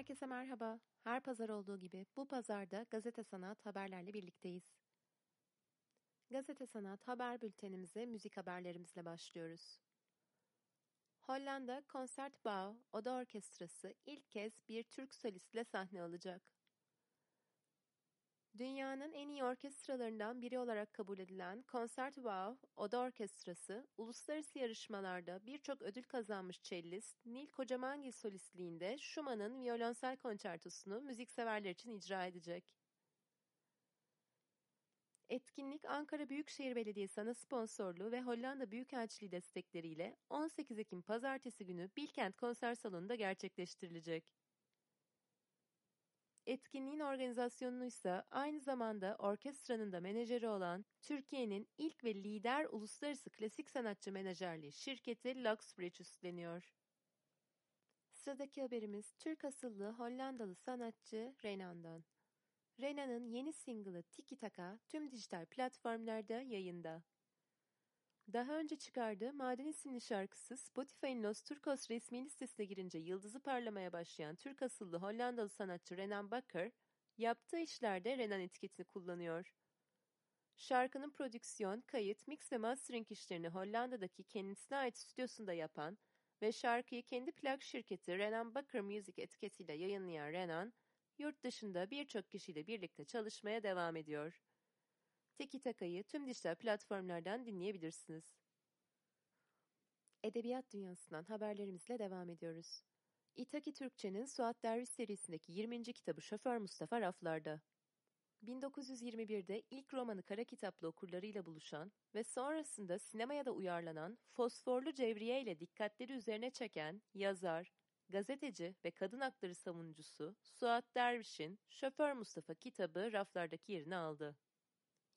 Merhaba, her pazar olduğu gibi bu pazarda Gazete Sanat haberlerle birlikteyiz. Gazete Sanat haber bültenimize müzik haberlerimizle başlıyoruz. Hollanda Concertbouw Oda Orkestrası ilk kez bir Türk solistle sahne alacak. Dünyanın en iyi orkestralarından biri olarak kabul edilen Concertgebouw Oda Orkestrası, uluslararası yarışmalarda birçok ödül kazanmış cellist Nil Kocamangil solistliğinde Schumann'ın violonsel konçertosunu müzikseverler için icra edecek. Etkinlik Ankara Büyükşehir Belediyesi ana sponsorluğu ve Hollanda Büyükelçiliği destekleriyle 18 Ekim Pazartesi günü Bilkent Konser Salonu'nda gerçekleştirilecek. Etkinliğin organizasyonunu ise aynı zamanda orkestranın da menajeri olan Türkiye'nin ilk ve lider uluslararası klasik sanatçı menajerliği şirketi Luxbridge üstleniyor. Sıradaki haberimiz Türk asıllı Hollandalı sanatçı Renan'dan. Renan'ın yeni single'ı Tiki Taka tüm dijital platformlarda yayında. Daha önce çıkardığı Maden isimli şarkısı Spotify'ın Los Turcos resmi listesine girince yıldızı parlamaya başlayan Türk asıllı Hollandalı sanatçı Renan Bakker, yaptığı işlerde Renan etiketini kullanıyor. Şarkının prodüksiyon, kayıt, mix ve mastering işlerini Hollanda'daki kendisine ait stüdyosunda yapan ve şarkıyı kendi plak şirketi Renan Bakker Music etiketiyle yayınlayan Renan, yurt dışında birçok kişiyle birlikte çalışmaya devam ediyor. Tiki Taka'yı tüm dijital platformlardan dinleyebilirsiniz. Edebiyat dünyasından haberlerimizle devam ediyoruz. İtaki Türkçe'nin Suat Derviş serisindeki 20. kitabı Şoför Mustafa raflarda. 1921'de ilk romanı kara kitaplı okurlarıyla buluşan ve sonrasında sinemaya da uyarlanan Fosforlu Cevriye ile dikkatleri üzerine çeken yazar, gazeteci ve kadın hakları savunucusu Suat Derviş'in Şoför Mustafa kitabı raflardaki yerini aldı.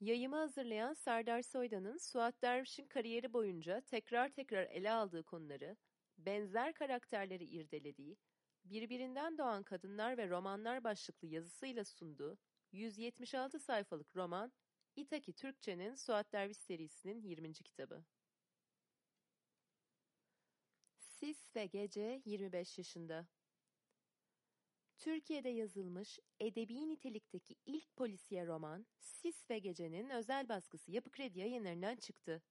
Yayımı hazırlayan Serdar Soydan'ın Suat Derviş'in kariyeri boyunca tekrar tekrar ele aldığı konuları, benzer karakterleri irdelediği, birbirinden doğan kadınlar ve romanlar başlıklı yazısıyla sunduğu 176 sayfalık roman İtaki Türkçe'nin Suat Derviş serisinin 20. kitabı. Sis ve Gece 25 yaşında. Türkiye'de yazılmış edebi nitelikteki ilk polisiye roman Sis ve Gece'nin özel baskısı Yapı Kredi yayınlarından çıktı.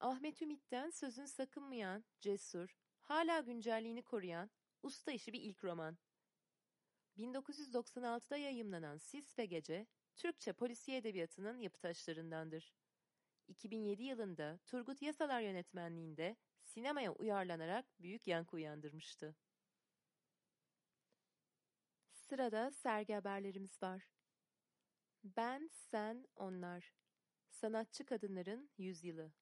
Ahmet Ümit'ten sözün sakınmayan, cesur, hala güncelliğini koruyan, usta işi bir ilk roman. 1996'da yayımlanan Sis ve Gece, Türkçe polisiye edebiyatının yapı taşlarındandır. 2007 yılında Turgut Yasalar yönetmenliğinde sinemaya uyarlanarak büyük yankı uyandırmıştı. Sırada sergi haberlerimiz var. Ben, sen, onlar. Sanatçı kadınların yüzyılı.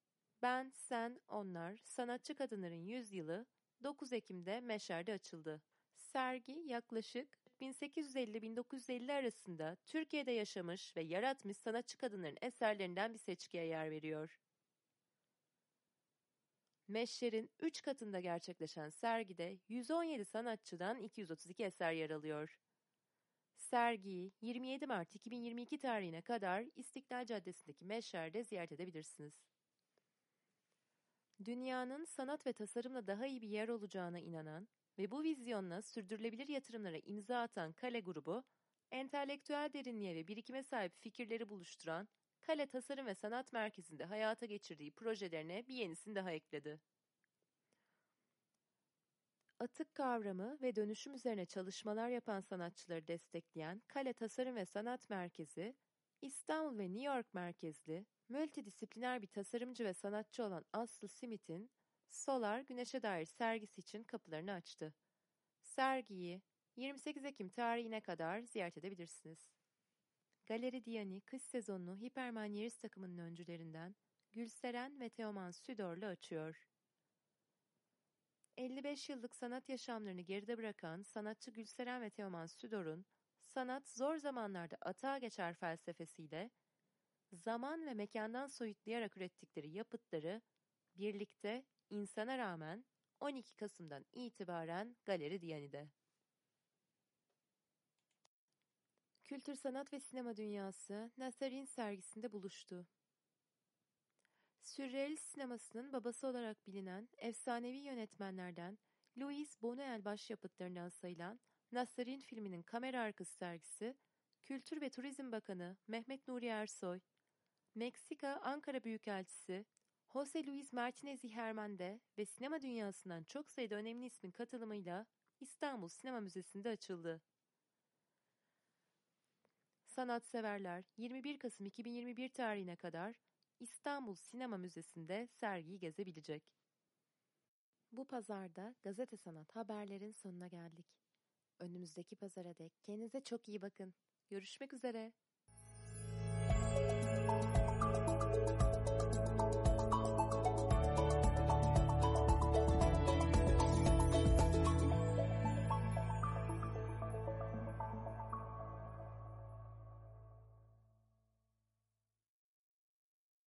Ben, sen, onlar. Sanatçı kadınların yüzyılı 9 Ekim'de Meşer'de açıldı. Sergi yaklaşık 1850-1950 arasında Türkiye'de yaşamış ve yaratmış sanatçı kadınların eserlerinden bir seçkiye yer veriyor. Meşler'in 3 katında gerçekleşen sergide 117 sanatçıdan 232 eser yer alıyor. Sergiyi 27 Mart 2022 tarihine kadar İstiklal Caddesi'ndeki Meşer'de ziyaret edebilirsiniz. Dünyanın sanat ve tasarımla daha iyi bir yer olacağına inanan ve bu vizyonla sürdürülebilir yatırımlara imza atan Kale grubu, entelektüel derinliğe ve birikime sahip fikirleri buluşturan Kale Tasarım ve Sanat Merkezi'nde hayata geçirdiği projelerine bir yenisini daha ekledi. Atık kavramı ve dönüşüm üzerine çalışmalar yapan sanatçıları destekleyen Kale Tasarım ve Sanat Merkezi, İstanbul ve New York merkezli, multidisipliner bir tasarımcı ve sanatçı olan Aslı Smith'in Solar Güneşe dair sergisi için kapılarını açtı. Sergiyi 28 Ekim tarihine kadar ziyaret edebilirsiniz. Galeri Diani kış sezonunu Hiperman takımının öncülerinden Gülseren ve Teoman Südor'la açıyor. 55 yıllık sanat yaşamlarını geride bırakan sanatçı Gülseren ve Teoman Südor'un sanat zor zamanlarda atağa geçer felsefesiyle zaman ve mekandan soyutlayarak ürettikleri yapıtları birlikte insana rağmen 12 Kasım'dan itibaren Galeri Diani'de. Kültür, sanat ve sinema dünyası Nazarin sergisinde buluştu. Sürrealist sinemasının babası olarak bilinen efsanevi yönetmenlerden Louis Buñuel başyapıtlarından sayılan Nasserin filminin kamera arkası sergisi, Kültür ve Turizm Bakanı Mehmet Nuri Ersoy, Meksika Ankara Büyükelçisi Jose Luis Martinez y ve sinema dünyasından çok sayıda önemli ismin katılımıyla İstanbul Sinema Müzesi'nde açıldı. Sanatseverler 21 Kasım 2021 tarihine kadar İstanbul Sinema Müzesi'nde sergiyi gezebilecek. Bu pazarda gazete sanat haberlerin sonuna geldik. Önümüzdeki pazara dek kendinize çok iyi bakın. Görüşmek üzere.